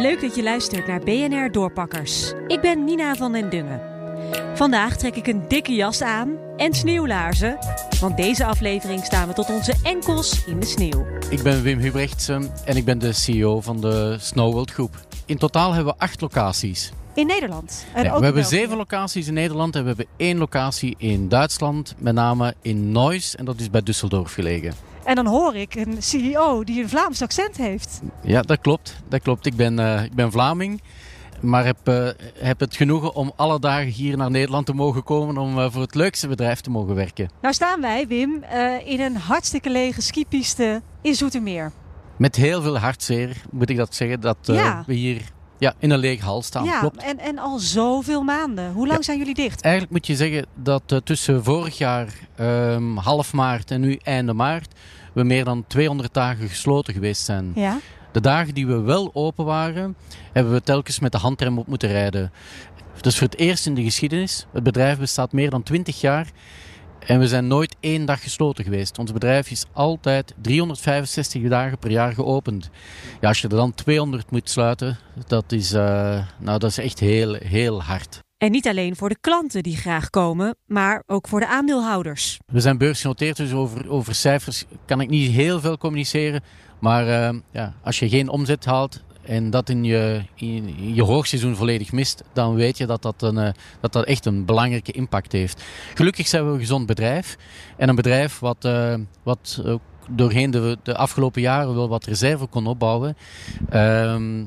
Leuk dat je luistert naar BNR Doorpakkers. Ik ben Nina van den Dungen. Vandaag trek ik een dikke jas aan en sneeuwlaarzen, want deze aflevering staan we tot onze enkels in de sneeuw. Ik ben Wim Hubrechtsen en ik ben de CEO van de Snowworld Groep. In totaal hebben we acht locaties. In Nederland? En Ja, ook we hebben zeven locaties in Nederland en we hebben één locatie in Duitsland, met name in Neuss en dat is bij Düsseldorf gelegen. En dan hoor ik een CEO die een Vlaams accent heeft. Ja, dat klopt. Dat klopt. Ik ben, eh, ik ben Vlaming, maar heb, eh, heb het genoegen om alle dagen hier naar Nederland te mogen komen om eh, voor het leukste bedrijf te mogen werken. Nou staan wij, Wim, in een hartstikke lege skipiste in Zoetermeer. Met heel veel hartzeer moet ik dat zeggen, dat Ja. we hier ja, in een lege hal staan. ja, Klopt. en, en al zoveel maanden. Hoe lang Ja. zijn jullie dicht? Eigenlijk moet je zeggen dat eh, tussen vorig jaar ehm, half maart en nu einde maart we meer dan 200 dagen gesloten geweest zijn. Ja. De dagen die we wel open waren, hebben we telkens met de handrem op moeten rijden. Dus voor het eerst in de geschiedenis. Het bedrijf bestaat meer dan 20 jaar en we zijn nooit één dag gesloten geweest. Ons bedrijf is altijd 365 dagen per jaar geopend. Ja, als je er dan 200 moet sluiten, dat is, eh, nou, dat is echt heel, heel hard. En niet alleen voor de klanten die graag komen, maar ook voor de aandeelhouders. We zijn beursgenoteerd, dus over, over cijfers kan ik niet heel veel communiceren. Maar eh, ja, als je geen omzet haalt en dat in je, in, je hoogseizoen volledig mist, dan weet je dat dat, een, eh, dat dat echt een belangrijke impact heeft. Gelukkig zijn we een gezond bedrijf. En een bedrijf wat, eh, wat ook doorheen de, de afgelopen jaren wel wat reserve kon opbouwen. Ehm,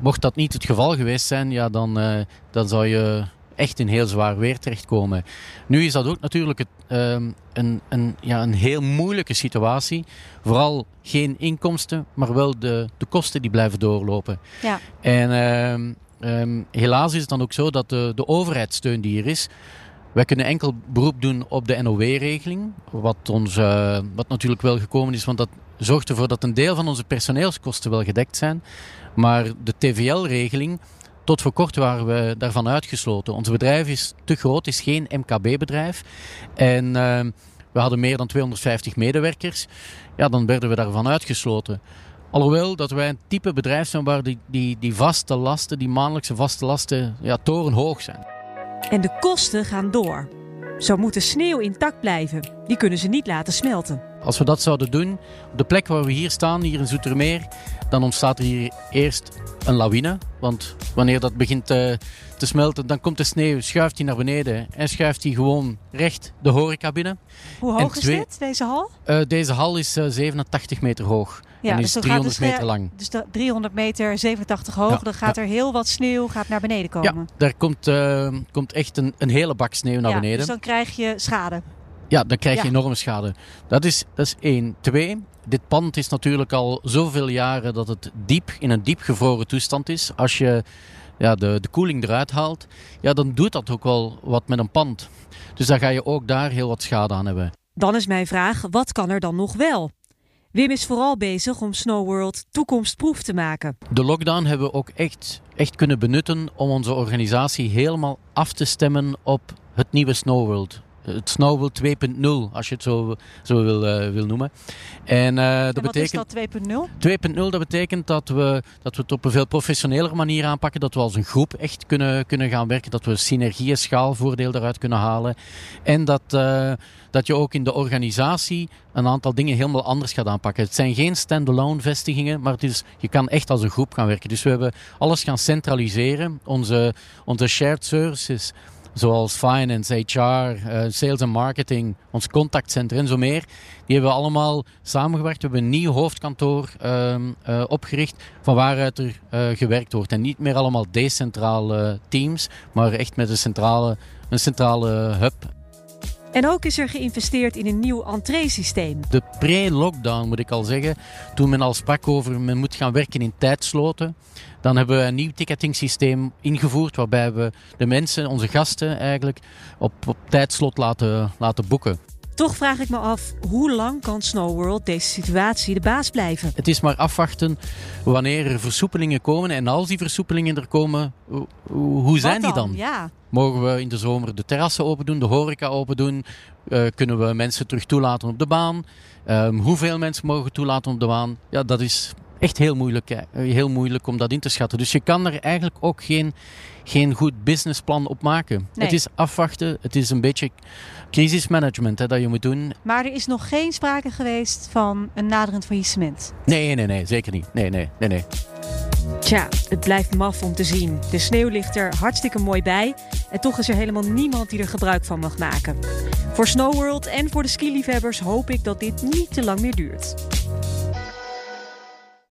mocht dat niet het geval geweest zijn, ja, dan, eh, dan zou je echt in heel zwaar weer terechtkomen. Nu is dat ook natuurlijk het, ehm, een, een, ja, een heel moeilijke situatie. Vooral geen inkomsten, maar wel de, de kosten die blijven doorlopen. Ja. En ehm, ehm, helaas is het dan ook zo dat de, de overheidssteun die er is. Wij kunnen enkel beroep doen op de NOW-regeling. Wat, ons, eh, wat natuurlijk wel gekomen is, want dat zorgt ervoor dat een deel van onze personeelskosten wel gedekt zijn. Maar de TVL-regeling, tot voor kort waren we daarvan uitgesloten. Ons bedrijf is te groot, is geen MKB-bedrijf. En ehm, we hadden meer dan 250 medewerkers. Ja, dan werden we daarvan uitgesloten. Alhoewel dat wij een type bedrijf zijn waar die, die, die vaste lasten, die maandelijkse vaste lasten, ja, torenhoog zijn. En de kosten gaan door. Zo moet de sneeuw intact blijven. Die kunnen ze niet laten smelten. Als we dat zouden doen, op de plek waar we hier staan, hier in Zoetermeer, dan ontstaat er hier eerst een lawine. Want wanneer dat begint te, te smelten, dan komt de sneeuw, schuift die naar beneden en schuift die gewoon recht de horeca binnen. Hoe hoog is dit, deze hal? Eh, deze hal is eh, 87 meter hoog en is dan gaat 300 de sneeuw- meter lang. Dus de 300 meter, 87 hoog. Ja, dan gaat er heel wat sneeuw gaat naar beneden Ja, komen. daar komt, eh, komt echt een, een hele bak sneeuw naar Ja, beneden. Dus dan krijg je schade. Ja, dan krijg je Ja. enorme schade. Dat is, dat is één. Twee, dit pand is natuurlijk al zoveel jaren dat het diep in een diep gevroren toestand is. Als je ja, de, de koeling eruit haalt, ja, dan doet dat ook wel wat met een pand. Dus dan ga je ook daar heel wat schade aan hebben. Dan is mijn vraag, wat kan er dan nog wel? Wim is vooral bezig om Snow World toekomstproef te maken. De lockdown hebben we ook echt, echt kunnen benutten om onze organisatie helemaal af te stemmen op het nieuwe Snowworld. Het Snowworld 2.0, als je het zo, zo wil, eh, wil noemen. En eh, dat en wat betekent... is dat 2.0? 2.0, dat betekent dat we, dat we het op een veel professionelere manier aanpakken. Dat we als een groep echt kunnen, kunnen gaan werken. Dat we synergieën, schaalvoordeel daaruit kunnen halen. En dat, eh, dat je ook in de organisatie een aantal dingen helemaal anders gaat aanpakken. Het zijn geen standalone vestigingen, maar het is, je kan echt als een groep gaan werken. Dus we hebben alles gaan centraliseren. Onze, onze shared services zoals finance, HR, eh, sales en marketing, ons contactcenter en zo meer. Die hebben we allemaal samengewerkt. We hebben een nieuw hoofdkantoor ehm, eh, opgericht van waaruit er eh, gewerkt wordt. En niet meer allemaal decentrale teams, maar echt met een centrale, een centrale hub. En ook is er geïnvesteerd in een nieuw entree-systeem. De pre-lockdown moet ik al zeggen, toen men al sprak over men moet gaan werken in tijdsloten, dan hebben we een nieuw ticketing ingevoerd waarbij we de mensen, onze gasten eigenlijk, op, op tijdslot laten, laten boeken. Toch vraag ik me af, hoe lang kan Snow World deze situatie de baas blijven? Het is maar afwachten wanneer er versoepelingen komen. En als die versoepelingen er komen, hoe, zijn die dan? Ja, Mogen we in de zomer de terrassen open doen, de horeca open doen? Eh, kunnen we mensen terug toelaten op de baan? Ehm, hoeveel mensen mogen toelaten op de baan? Ja, dat is, echt heel moeilijk, eh, heel moeilijk om dat in te schatten. Dus je kan er eigenlijk ook geen, geen goed businessplan op maken. Nee. Het is afwachten, het is een beetje crisismanagement hè, dat je moet doen. Maar er is nog geen sprake geweest van een naderend faillissement. Nee, nee, nee, zeker niet. Nee, nee, nee, nee. Tja, het blijft maf om te zien. De sneeuw ligt er hartstikke mooi bij. En toch is er helemaal niemand die er gebruik van mag maken. Voor Snow World en voor de skiliefhebbers hoop ik dat dit niet te lang meer duurt.